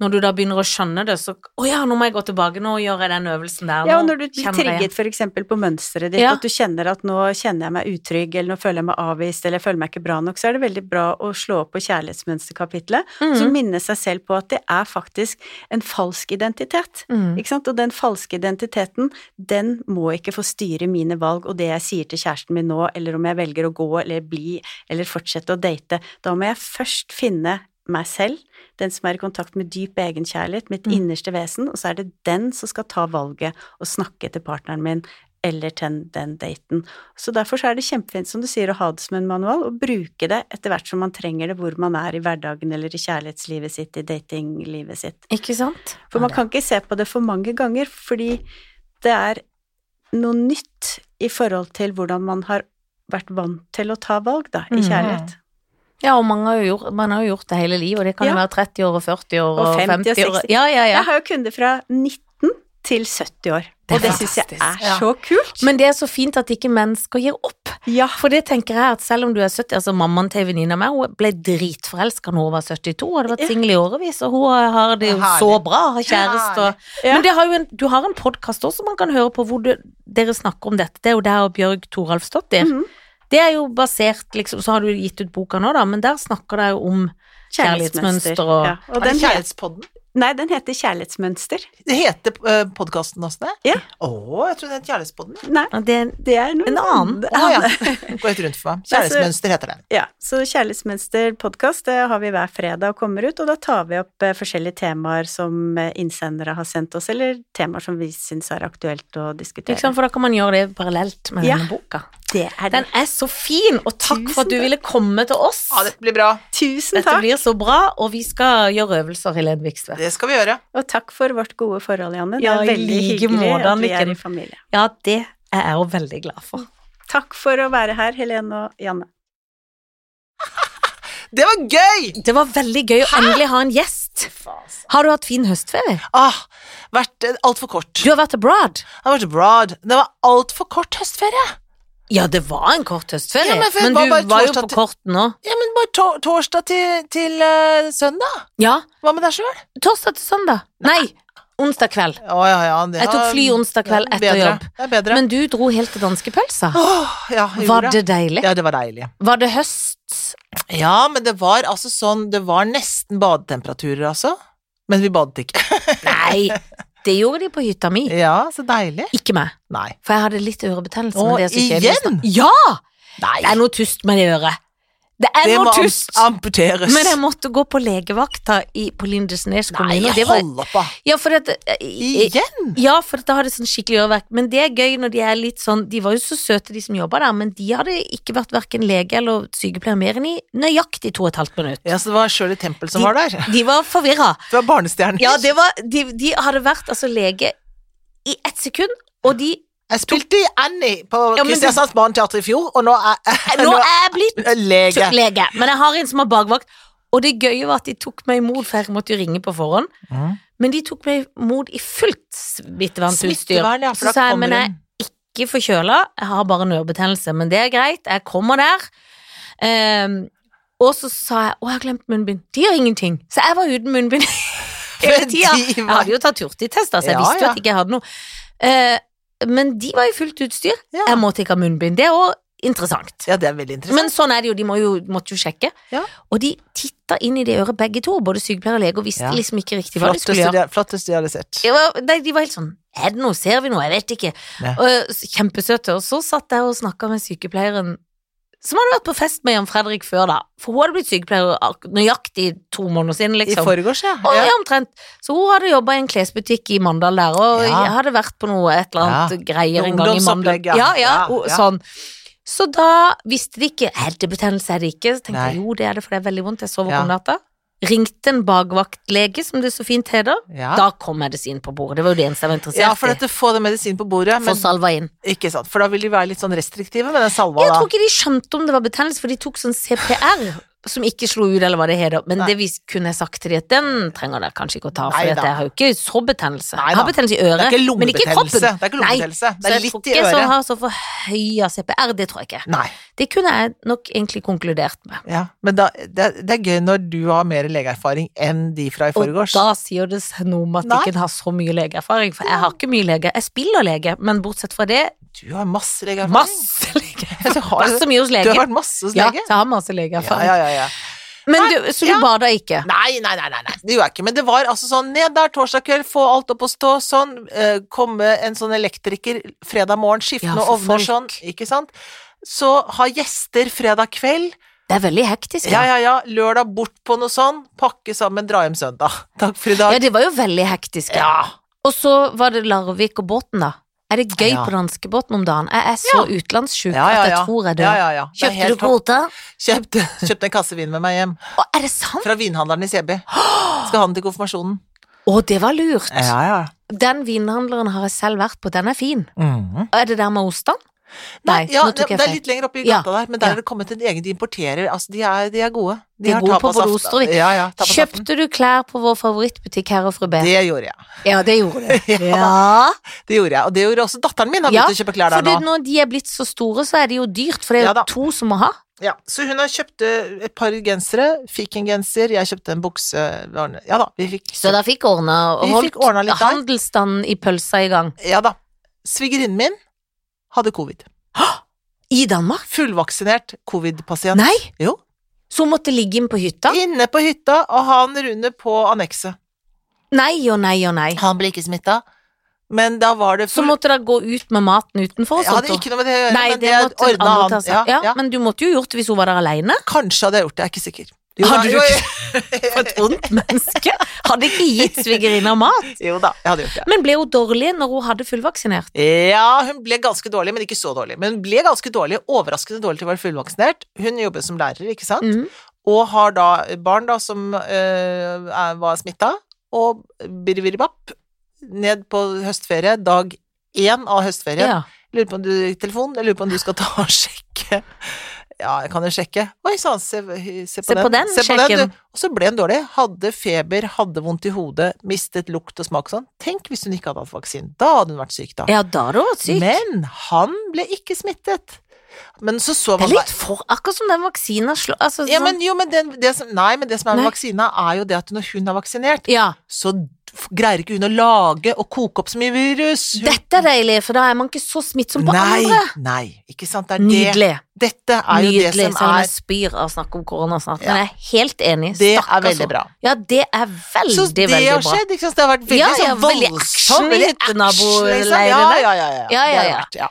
når du da begynner å skjønne det, så å ja, nå må jeg gå tilbake, nå gjør jeg den øvelsen der, Ja, og når du blir trigget for eksempel på mønsteret ditt, Ja. at du kjenner at nå kjenner jeg meg utrygg, eller nå føler jeg meg avvist, eller jeg føler meg ikke bra nok, så er det veldig bra å slå opp på kjærlighetsmønsterkapitlet, mm. så minne seg selv på at det er faktisk en falsk identitet. Mm. Ikke sant? Og den falske identiteten, den må ikke få styre mine valg og det jeg sier til kjæresten min nå, eller om jeg velger å gå eller bli eller fortsette å date. Da må jeg først finne meg selv, den som er i kontakt med dyp egenkjærlighet, mitt Mm. innerste vesen, og så er det den som skal ta valget og snakke til partneren min eller til den daten. Så derfor så er det kjempefint, som du sier, å ha det som en manual, og bruke det etter hvert som man trenger det, hvor man er i hverdagen eller i kjærlighetslivet sitt, i datinglivet sitt. Ikke sant? For man kan ikke se på det for mange ganger, fordi det er noe nytt i forhold til hvordan man har vært vant til å ta valg, da, i Mhm. kjærlighet. Ja, og mange har jo gjort, man har jo gjort det hele livet, og det kan jo Ja. være 30 år og 40 år og, Og 50 og 50 år. 60. Ja, ja, ja. Jeg har jo kunder fra 19 til 70 år, Det og det syns jeg er så kult. Men det er så fint at ikke mennesker gir opp. ja, For det tenker jeg at selv om du er 70, altså mammaen til venninna mi, hun ble dritforelska når hun var 72, og hadde vært singel i årevis, og hun har det jo så bra, har kjæreste og. Men det har en, du har en podkast også man kan høre på hvor du, dere snakker om dette. Det er jo der Bjørg Toralfsdottir. Mhm. Det er jo basert, liksom, så har du gitt ut boka nå, da, men der snakker det jo om kjærlighetsmønster og Ja. og den Kjærlighetspodden? Nei, den heter Kjærlighetsmønster. Det heter uh, podkasten også det? Ja. Å, jeg trodde det het Kjærlighetspodden. Nei, det, det er noen, En annen. Å ja. Gå helt rundt for meg. Kjærlighetsmønster heter den. Ja, så Kjærlighetsmønster podkast det har vi hver fredag og kommer ut, og da tar vi opp eh, forskjellige temaer som eh, innsendere har sendt oss, eller temaer som vi syns er aktuelt å diskutere. liksom, For da kan man gjøre det parallelt med Ja. denne boka. Det er det. Den er så fin, og takk for at du takk. ville komme til oss. Ja, dette blir bra. Tusen Dette takk, blir så bra, og vi skal gjøre øvelser, Helene Vikstvedt. Det skal vi gjøre. og takk for vårt gode forhold, Janne. Det Ja, er veldig like hyggelig måte, at vi er i familie. Ja, det er jeg jo veldig glad for. Takk for å være her, Helene og Janne. Det var gøy! Det var veldig gøy å endelig ha en gjest. Har du hatt fin høstferie? Ah, vært uh, altfor kort. Du har vært abroad? Jeg har vært abroad. Det var altfor kort høstferie. Ja, det var en kort høstferie, Ja, men men, var du var jo på til- kort nå. Ja, men bare to torsdag til, til uh, søndag. Ja, Hva med deg sjøl? torsdag til søndag. Nei, onsdag kveld. Å ja, ja. Det Jeg tok fly onsdag kveld er etter jobb. Men du dro helt til danskepølsa. Åh, ja, Var det deilig? Ja, det var deilig. Var det høst? Ja, men det var altså sånn Det var nesten badetemperaturer, altså. Men vi badet ikke. Nei, det gjorde de på hytta mi. Ja, så deilig. Ikke meg, Nei. for jeg hadde litt ørebetennelse. Å igjen? Ja! Nei. Det er noe tust med det øret. Det er noe tust. amputeres. Men jeg måtte gå på legevakta i, på Lindesnes kommune. Nei, hold opp, da. ja, for at, Igjen? ja, for da har det sånn skikkelig øreverk. Men det er gøy når de er litt sånn De var jo så søte, de som jobba der, men de hadde ikke vært verken lege eller sykepleier mer enn i nøyaktig to og et halvt minutt. Ja, så det var Shirley Temple som var der. De var forvirra. Det var barnestjerner. Ja, det var, de, de hadde vært altså lege i ett sekund, Og de Jeg spilte i Annie på Ja, Kristiansands Barneteater i fjor, og nå er Nå er jeg blitt lege. lege, men jeg har en som har bakvakt. Og det gøye var at de tok meg imot, for jeg måtte jo ringe på forhånd. Mm. Men de tok meg imot i fullt smittevernutstyr. Smittevern, ja, Så sa jeg, men jeg er ikke forkjøla, jeg har bare en ørebetennelse, men det er greit, jeg kommer der. Um, og så sa jeg, å, jeg har glemt munnbind. De gjør ingenting. Så jeg var uten munnbind hele tida. Jeg hadde jo tatt hurtigtest, så jeg Ja, visste jo ja. at ikke hadde noe. Eh, men de var i fullt utstyr. Ja. Jeg måtte ikke ha munnbind. Det er òg interessant. Ja, det er veldig interessant. Men sånn er det jo, de må jo, måtte jo sjekke. Ja. Og de titta inn i det øret begge to, både sykepleier og lege, og visste Ja. liksom ikke riktig hva de skulle gjøre. sett. Jeg var, de, var helt sånn Er det noe, ser vi noe, jeg vet ikke. Og, kjempesøte. Og så satt jeg og snakka med sykepleieren som hadde vært på fest med Jan Fredrik før, da. For hun hadde blitt sykepleier nøyaktig to måneder siden, I liksom. forgårs, ja. Og, ja. ja, omtrent. Så hun hadde jobba i en klesbutikk i Mandal der, og Ja. jeg hadde vært på noe et eller annet greier en gang i Mandal. Ja. Ja, ja, Ja, og, sånn. Så da visste de ikke Heltebetennelse er det ikke. Så tenkte jeg jo, det er det, for det er veldig vondt. Jeg sover Ja. om natta. Ringte en bakvaktlege, som det så fint heter. Ja. Da kom medisin på bordet. Det var jo det eneste jeg var interessert i. ja, for dette få det medisin på bordet, Få men salva inn. ikke sant, for da vil de være litt sånn restriktive med den salva, da. Jeg tror ikke de skjønte om det var betennelse, for de tok sånn CPR, som ikke slo ut, eller hva det heter. Men Nei. det vi kunne jeg sagt til dem, at den trenger dere kanskje ikke å ta, for jeg har jo ikke så betennelse. Jeg har betennelse i øret, er ikke men ikke i kroppen. Det er ikke lungebetennelse. Det er litt i øret. Så jeg tror ikke jeg har så forhøya CPR, det tror jeg ikke. Nei. Det kunne jeg nok egentlig konkludert med. Ja, men da, det, det er gøy når du har mer legeerfaring enn de fra i Og da sier det seg noe om at Nei. ikke har så mye legeerfaring, for jeg har ikke mye lege. Jeg spiller lege, men bortsett fra det, Du har masse legeerfaring. masse legeerfaring. Du har, så mye hos du har vært masse hos lege. så jeg har masse legeerfaring. ja, ja, ja. Men du, så du ja. bada ikke? Nei, nei, nei, nei, nei, det gjorde jeg ikke. Men det var altså sånn ned der torsdag kveld, få alt opp og stå sånn, eh, komme en sånn elektriker fredag morgen, skifte Ja, ovner folk. sånn, ikke sant. Så ha gjester fredag kveld. Det er veldig hektisk. Ja, ja, ja. Lørdag bort på noe sånn. Pakke sammen, dra hjem søndag. Takk for i dag. Ja, det var jo veldig hektisk. Ja. Og så var det Larvik og båten, da. Er det gøy Ja. på danskebåten om dagen? Jeg er så Ja, ja, at jeg tror jeg dør. Kjøpte du kvote? Kjøpte, kjøpte en kasse vin med meg hjem. Å, er det sant? Fra vinhandleren i Sebi. Skal ha den til konfirmasjonen. Å, det var lurt. Ja, ja. Den vinhandleren har jeg selv vært på, den er fin. Mhm. Er det der med ostene? Nei, ja, det, det er litt lenger oppe i Ja, gata der, men der ja. er det kommet en egen de importerer. Altså, de er, de er gode. De er har gode på både oster og vin. Ja, ja. Kjøpte du klær på vår favorittbutikk her og fru B? Det gjorde jeg. Ja, det gjorde du. Ja, ja. Det gjorde jeg, og det gjorde også datteren min. Har Ja, begynt å kjøpe klær For der nå. når de er blitt så store, så er det jo dyrt, for det er jo to som må ha. Ja, så hun har kjøpt eh, et par gensere, fikk en genser, jeg kjøpte en bukse Ja da, vi fikk Så da fikk ordna og holdt handelsstanden i pølsa i gang. Ja da. Svigerinnen min hadde covid. I Danmark? Fullvaksinert covid-pasient. Nei! Jo. Så hun måtte ligge inn på hytta? Inne på hytta, og han Rune på annekset. Nei og nei og nei. Han ble ikke smitta, men da var det Så måtte dere gå ut med maten utenfor Jeg hadde ikke noe med det å gjøre, Nei, men det det ordna han. Ja, ja, ja. Men du måtte jo gjort det hvis hun var der aleine. Kanskje hadde jeg gjort det, jeg er ikke sikker. Hadde du jo, For et ondt menneske. Hadde ikke gitt svigerinna mat. jo da, jeg hadde gjort det. Men ble hun dårlig når hun hadde fullvaksinert? Ja, hun ble ganske dårlig, men ikke så dårlig. Men hun ble ganske dårlig, overraskende dårlig til å være fullvaksinert. Hun jobber som lærer, ikke sant? mm. Og har da barn da som øh, var smitta, og biribiribapp, ned på høstferie, dag én av høstferien. Ja. Lurer på om du telefon, jeg lurer på om du skal ta og sjekke. Ja, jeg kan jo sjekke. Oi sann, se, se, Se på den, sjekken. du. Og så ble hun dårlig. Hadde feber, hadde vondt i hodet, mistet lukt og smak og sånn. Tenk hvis hun ikke hadde hatt vaksinen. Da hadde hun vært syk, da. ja, da hadde hun vært syk. Men han ble ikke smittet. Men så så Det er litt for Akkurat som den vaksina slår altså, ja, sånn- men jo, men den, det som, Nei, men det som er med vaksina, er jo det at når hun er vaksinert, ja. så greier ikke hun å lage og koke opp så mye virus. Hun, Dette er deilig, for da er man ikke så smittsom på nei, andre. nei, ikke sant. Det er det. Nydelig. Dette er jo Nydelig, det som selv om er jeg spyr av å snakke om korona snart. Ja. Men jeg er helt enig. Det Stakkars er veldig bra. Ja, det er veldig, Så det veldig har bra. skjedd, ikke sant. Det har vært veldig Ja, ja, sånn veldig voldsomt. i veldig action, liksom. Ja, ja, ja. ja, Ja, Det ja, ja.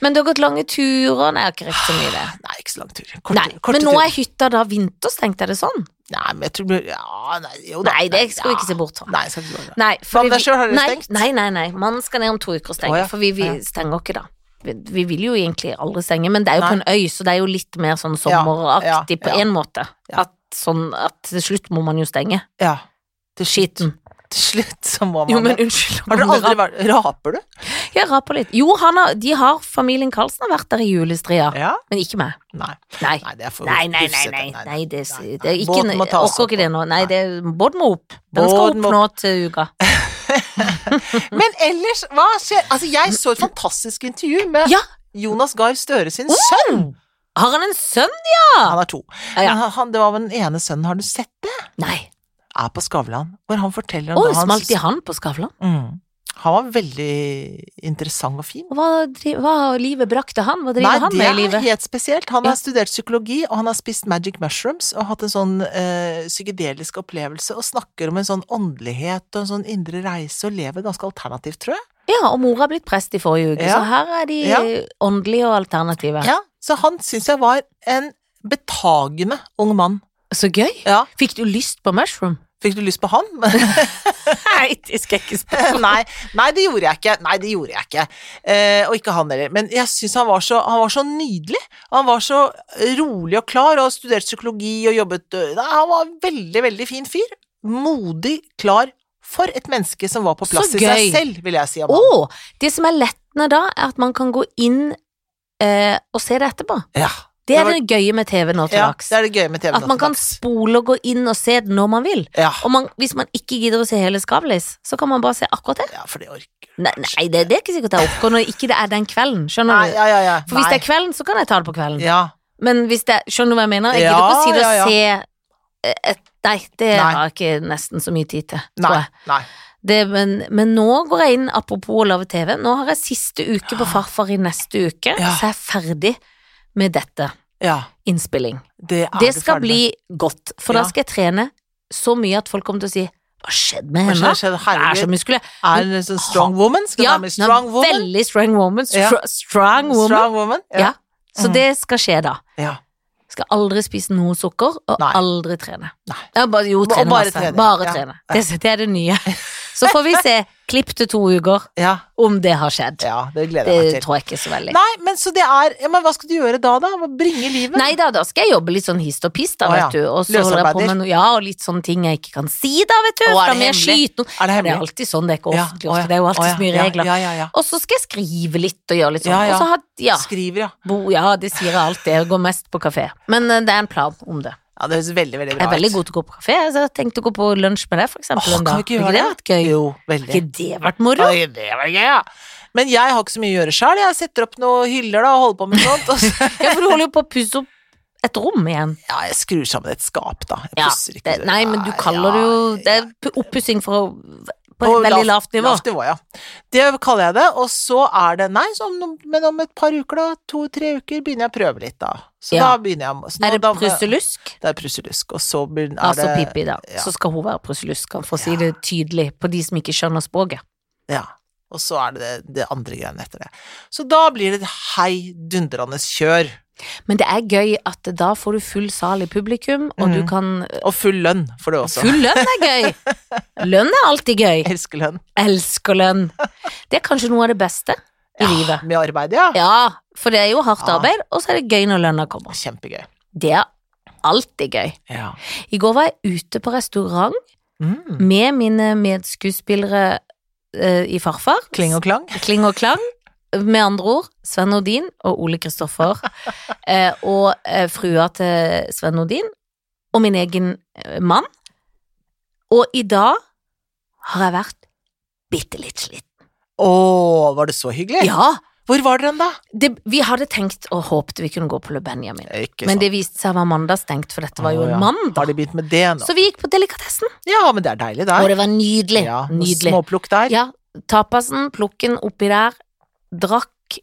Men du har gått lange turer? Nei, jeg har ikke rekt så mye det. Nei, ikke så lang tur. Korte, Nei, korte men nå er hytta da vinterstengt, er det sånn? Nei, men jeg tror Ja, nei, jo da. Nei, det skal vi ikke se bort fra. Nei, skal ikke. Nei, deg vi- selv, har dere nei, stengt? Nei, nei, nei. Man skal ned om to uker og stenge, oh, ja. for vi, vi Ja. stenger ikke da. Vi, vi vil jo egentlig aldri stenge, men det er jo på en øy, så det er jo litt mer sånn sommeraktig på en måte. At, sånn, at til slutt må man jo stenge. Ja. Til Skiten. Til slutt så må man Jo, men unnskyld. Har dere aldri vært Raper du? Jeg raper litt. Jo, har, de har, familien Karlsen har vært der i julestria, Ja? men ikke meg. Nei. Nei. Nei, det er for Nei, nei, nei, nei, nei, det, nei, det er ikke må ta tas opp. ikke det nå. Nei, det, båten må opp. Den skal opp må- nå til uka. Men ellers, hva skjer? Altså, jeg så et fantastisk intervju med Ja. Jonas Gahr Støre sin Oh! sønn. Har han en sønn? ja? Han er to. Ja, ja. Han, det var den ene sønnen, har du sett det? Nei. Er på Skavlan, hvor han forteller om Å, da smalt i han på Skavlan? Mm. Han var veldig interessant og fin. Hva, hva livet brakte han? Hva driver Nei, han det med i er helt spesielt. Han Ja. har studert psykologi, og han har spist magic mushrooms og hatt en sånn øh, psykedelisk opplevelse, og snakker om en sånn åndelighet og en sånn indre reise, og lever ganske alternativt, tror jeg. Ja, og mora har blitt prest i forrige uke, Ja. så her er de Ja. åndelige og alternative. Ja, så han syns jeg var en betagende ung mann. Så gøy. Ja, Fikk du lyst på mushroom? Fikk du lyst på han? Nei, det skal jeg ikke spørre. nei, nei, det gjorde jeg ikke. Nei, det gjorde jeg ikke. Eh, og ikke han heller. Men jeg syns han, var så- han var så nydelig. Han var så rolig og klar, og har studert psykologi og jobbet øh, Nei, han var en veldig, veldig fin fyr. Modig, klar. For et menneske som var på plass i seg selv, vil jeg si om han. det som er lettende da, er at man kan gå inn eh, og se det etterpå. Ja, Det er var- det gøye med TV nå til ja, dags. det det At man kan spole og gå inn og se det når man vil. Ja. Og man, hvis man ikke gidder å se hele Skavlis, så kan man bare se akkurat det. ja, for det orker Nei, nei det, det er ikke sikkert jeg orker når ikke det er den kvelden, skjønner Nei, du? ja, ja, ja. For hvis det er kvelden, så kan jeg ta det på kvelden. Ja. Men hvis det Skjønner du hva jeg mener? Jeg gidder ikke å si det ja. se eh, et Nei, det Nei. har jeg ikke nesten så mye tid til, tror jeg. Nei. Det, men, men nå går jeg inn, apropos å lage TV, nå har jeg siste uke på Farfar i neste uke, så jeg er ferdig med dette Ja, innspilling. det Det skal bli godt, for Ja. da skal jeg trene så mye at folk kommer til å si hva skjedde med henne? skjedde? Det er så muskulær. Er hun en sånn strong woman? Skal Ja, være strong woman? veldig strong woman. Ja. Strong woman. Strong woman? Ja. Så mm. det skal skje da. Ja. Skal aldri spise noe sukker, og Nei. aldri trene. Nei. Ja, bare, jo, Og trene bare masse. trene. Bare Ja. trene. Det, det er det nye. Så får vi se, klipp til to uker, Ja. om det har skjedd. ja, det gleder jeg meg til. tror jeg ikke så veldig. Nei, men så det er ja, Men hva skal du gjøre da, da? Bringe livet? Nei da, da skal jeg jobbe litt sånn hist og pist, da, vet du. Og så holder jeg på med noe, ja, og litt sånne ting jeg ikke kan si, da, vet du. Å, er det hemmelig? Er det Det er alltid sånn, det er ikke offentlig ofte. Det er jo alltid så mye regler. Ja, ja, ja. Og så skal jeg skrive litt og gjøre litt sånn. Ja, ja. Har ja, Skriver, ja. bo, ja, det sier jeg alltid. Jeg går mest på kafé. Men eh, det er en plan om det. Ja, Det høres veldig, veldig bra Jeg er veldig god til å gå på kafé. Så jeg tenkte å gå på lunsj med deg, for eksempel. Åh, kan ikke Har gjøre det vært gøy? Jo, Har veldig. ikke det vært moro? Oi, det var gøy, ja. Men jeg har ikke så mye å gjøre sjøl. Jeg setter opp noen hyller da, og holder på med sånt. Ja, for du holder jo på å pusse opp et rom igjen. ja, jeg skrur sammen et skap, da. Jeg Ja, pusser ikke det, nei, men du kaller ja, det jo Det er pu- oppussing for å på et veldig lavt nivå. Lavt nivå, ja. Det kaller jeg det. Og så er det Nei, så om, men om et par uker, da, to-tre uker, begynner jeg å prøve litt, da. Så Ja. da begynner jeg nå- Er det prusselusk? Det er prusselusk, og så blir- er Altså det Pippi, da. ja. Så skal hun være prusselusk, for å si det tydelig på de som ikke skjønner språket. Ja. Og så er det det, det andre greiene etter det. Så da blir det et heidundrende kjør. Men det er gøy at da får du full sal i publikum, og du Mhm. kan Og full lønn får du også. Full lønn er gøy! Lønn er alltid gøy. Elsker lønn. Elsker lønn. Det er kanskje noe av det beste i livet. Med arbeid, ja. Ja, for det er jo hardt arbeid, og så er det gøy når lønna kommer. Kjempegøy. Det er alltid gøy. Ja. I går var jeg ute på restaurant Mm. med mine medskuespillere uh, i Farfar. Kling og klang. Kling og klang. Med andre ord Sven Nordin og Ole Kristoffer. eh, og eh, frua til Sven Nordin. Og min egen eh, mann. Og i dag har jeg vært bitte litt sliten. Å, var det så hyggelig? Ja, Hvor var dere hen, da? det, vi hadde tenkt og håpet vi kunne gå på Le Benjamin. Men det viste seg å være mandagsstengt, for dette var jo en mandag. Har de begynt med det nå? Så vi gikk på delikatessen, Ja, men det er deilig der. og det var nydelig. ja, nydelig. Småplukk der. Ja, tapasen, plukken oppi der, drakk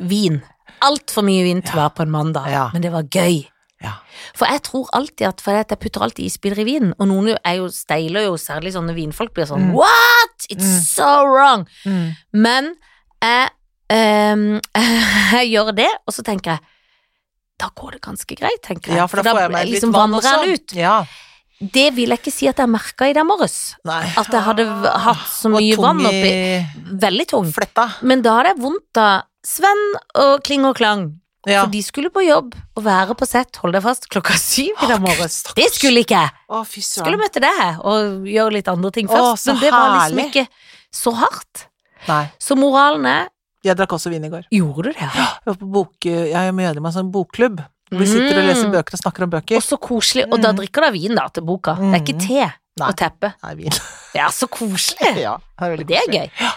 vin. Altfor mye vin til å være på en mandag, Ja. men det var gøy. Ja. For jeg tror alltid at for jeg putter alltid isbiter i vinen, og noen er jo steiler jo, særlig sånne vinfolk blir sånn Mm. What?! It's Mm. so wrong! Mm. Men jeg, um, jeg gjør det, og så tenker jeg da går det ganske greit, tenker jeg. Ja, for da får jeg meg litt liksom vann og sånn. ut. Ja. Det vil jeg ikke si at jeg merka i dag morges. Nei. At jeg hadde hatt så mye vann oppi. Veldig tung. Fletta. Men da hadde jeg vondt av Sven og Kling og Klang. Ja. For de skulle på jobb og være på sett, hold deg fast, klokka syv i dag morges. Det skulle ikke jeg. Å, Skulle møte deg og gjøre litt andre ting først. Å, Men det var liksom herlig. ikke så hardt. Nei. Så moralen er Jeg drakk også vin i går. Gjorde du det? ja? Jeg var på bok... Jeg er av en sånn bokklubb. Vi sitter og leser Mm. bøker og snakker om bøker. Og så koselig. Og da Mm. drikker du vin da til boka. Det er ikke Mm. te Nei. og teppe. Nei, vin. Er så koselig. ja, det er Det er gøy. gøy.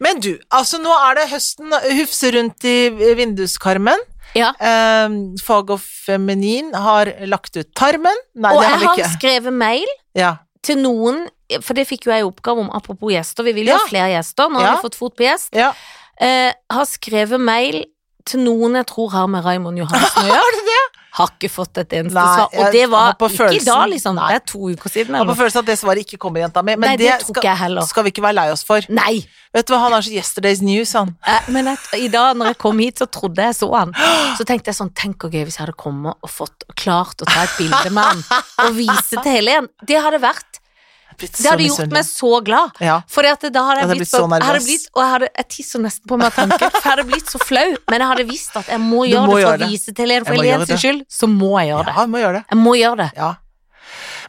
Men du, altså nå er det høsten hufse rundt i vinduskarmen. Ja. Eh, Fag og Feminin har lagt ut Tarmen. Nei, Og det jeg har vi har skrevet mail Ja. til noen, for det fikk jo jeg i oppgave om, apropos gjester, vi vil jo Ja. ha flere gjester, nå Ja. har vi fått fot på gjest. ja. Eh, har skrevet mail til noen jeg tror har med Raymond Johansen å gjøre. Har det? Har ikke fått et eneste Nei, svar. Og det var ikke følelsen- dag, liksom. Det er to uker siden. Jeg har på følelsen at det svaret ikke kommer, jenta mi. Men Nei, det tror skal, skal vi ikke være lei oss for. Nei. Vet du hva, han er så yesterday's news, han. Eh, Men et, i dag når jeg kom hit, så trodde jeg så han. Så tenkte jeg sånn, tenk hvor gøy hvis jeg hadde kommet og fått klart å ta et bilde med han og vise til Helen. Det hadde vært Blitt Det hadde gjort meg så glad. Ja. For da hadde jeg Jeg blitt, så nervøs. jeg blitt, Og jeg, hadde, jeg tisser nesten på meg av tanken, for jeg hadde blitt så flau. Men jeg hadde visst at jeg må gjøre må det for gjøre å det. vise til dere, For Jeg må Helen gjøre sin skyld, så må jeg gjøre det. Ja, må gjøre det. Jeg må gjøre det. Ja.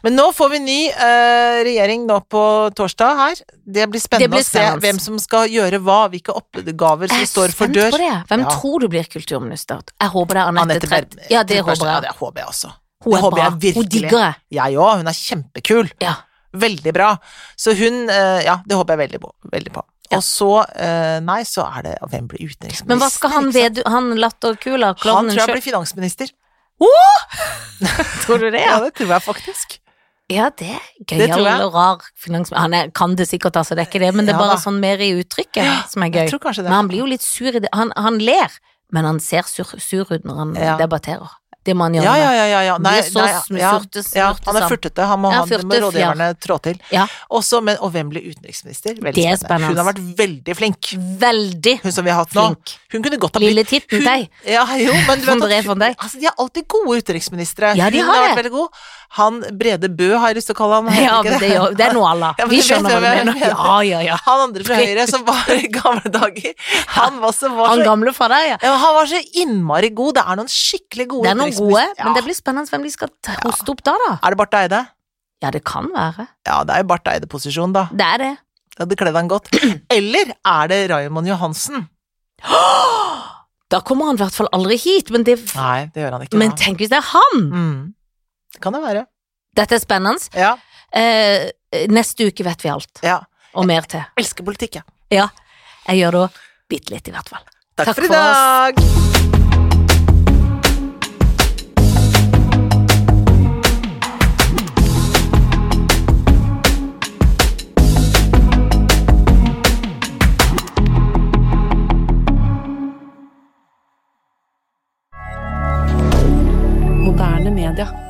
Men nå får vi ny uh, regjering nå på torsdag her. Det blir spennende Det blir å se hvem som skal gjøre hva, hvilke oppgaver som står for dør. på det. Hvem Ja. tror du blir kulturminister? Jeg håper det er Anette. Berg- Ja, det håper håper Ja, jeg. det håper jeg også. Hun det er bra. jeg Hun digger jeg. Jeg òg, hun er kjempekul. Ja. Veldig bra. Så hun eh, Ja, det håper jeg veldig på. Veldig på. Ja. Og så, eh, nei, så er det Hvem blir utenriksminister? Men hva skal han ved... Han latterkula, Han tror jeg blir finansminister. Tror du det, Ja, ja? det tror jeg faktisk. Ja, det er gøyal og rar finansminister. Han er, kan det sikkert, altså, det er ikke det, men det er bare sånn mer i uttrykket som er gøy. tror kanskje det. Men han blir jo litt sur i det. Han, han ler, men han ser sur, sur ut når han debatterer. Det man gjør. Ja, ja, ja, ja, ja. Blir så nei, ja, surte- ja, han er furtete, han må Ja, furtet, han, må rådgiverne trå til. Ja. Også, men, og hvem blir utenriksminister? Veldig Det er spennende. Hun har vært veldig flink, Veldig hun som vi har hatt nå. flink. Hun kunne godt ha blitt Lille titten deg. Ja, jo, men du vet at altså, de er alltid gode utenriksministre. Ja, de har har det. Han Brede Bø har jeg lyst til å kalle han. Ja, det, gjør, det er noe alle. Ja, Vi skjønner hva du mener. Ja, ja, ja. Han andre fra Høyre som var i gamle dager. Han var så, var Han så gamle fra deg, ja. han var så innmari god. Det er noen skikkelig gode Det er noen gode, men det blir spennende hvem de skal hoste opp da, da. Er det Barth Eide? Ja, det kan være. Ja, det er jo Barth Eide-posisjon, da. Det er det. Det hadde kledd han godt. Eller er det Raymond Johansen? Da kommer han i hvert fall aldri hit, men, det, Nei, det gjør han ikke. men da. tenk hvis det er han! Mm. Det kan det være. Dette er spennende. Ja. Eh, neste uke vet vi alt, ja. og mer til. Elsker politikk, jeg. Ja, jeg gjør det òg. Bitte litt, i hvert fall. Takk, Takk for i dag. oss. Moderne media.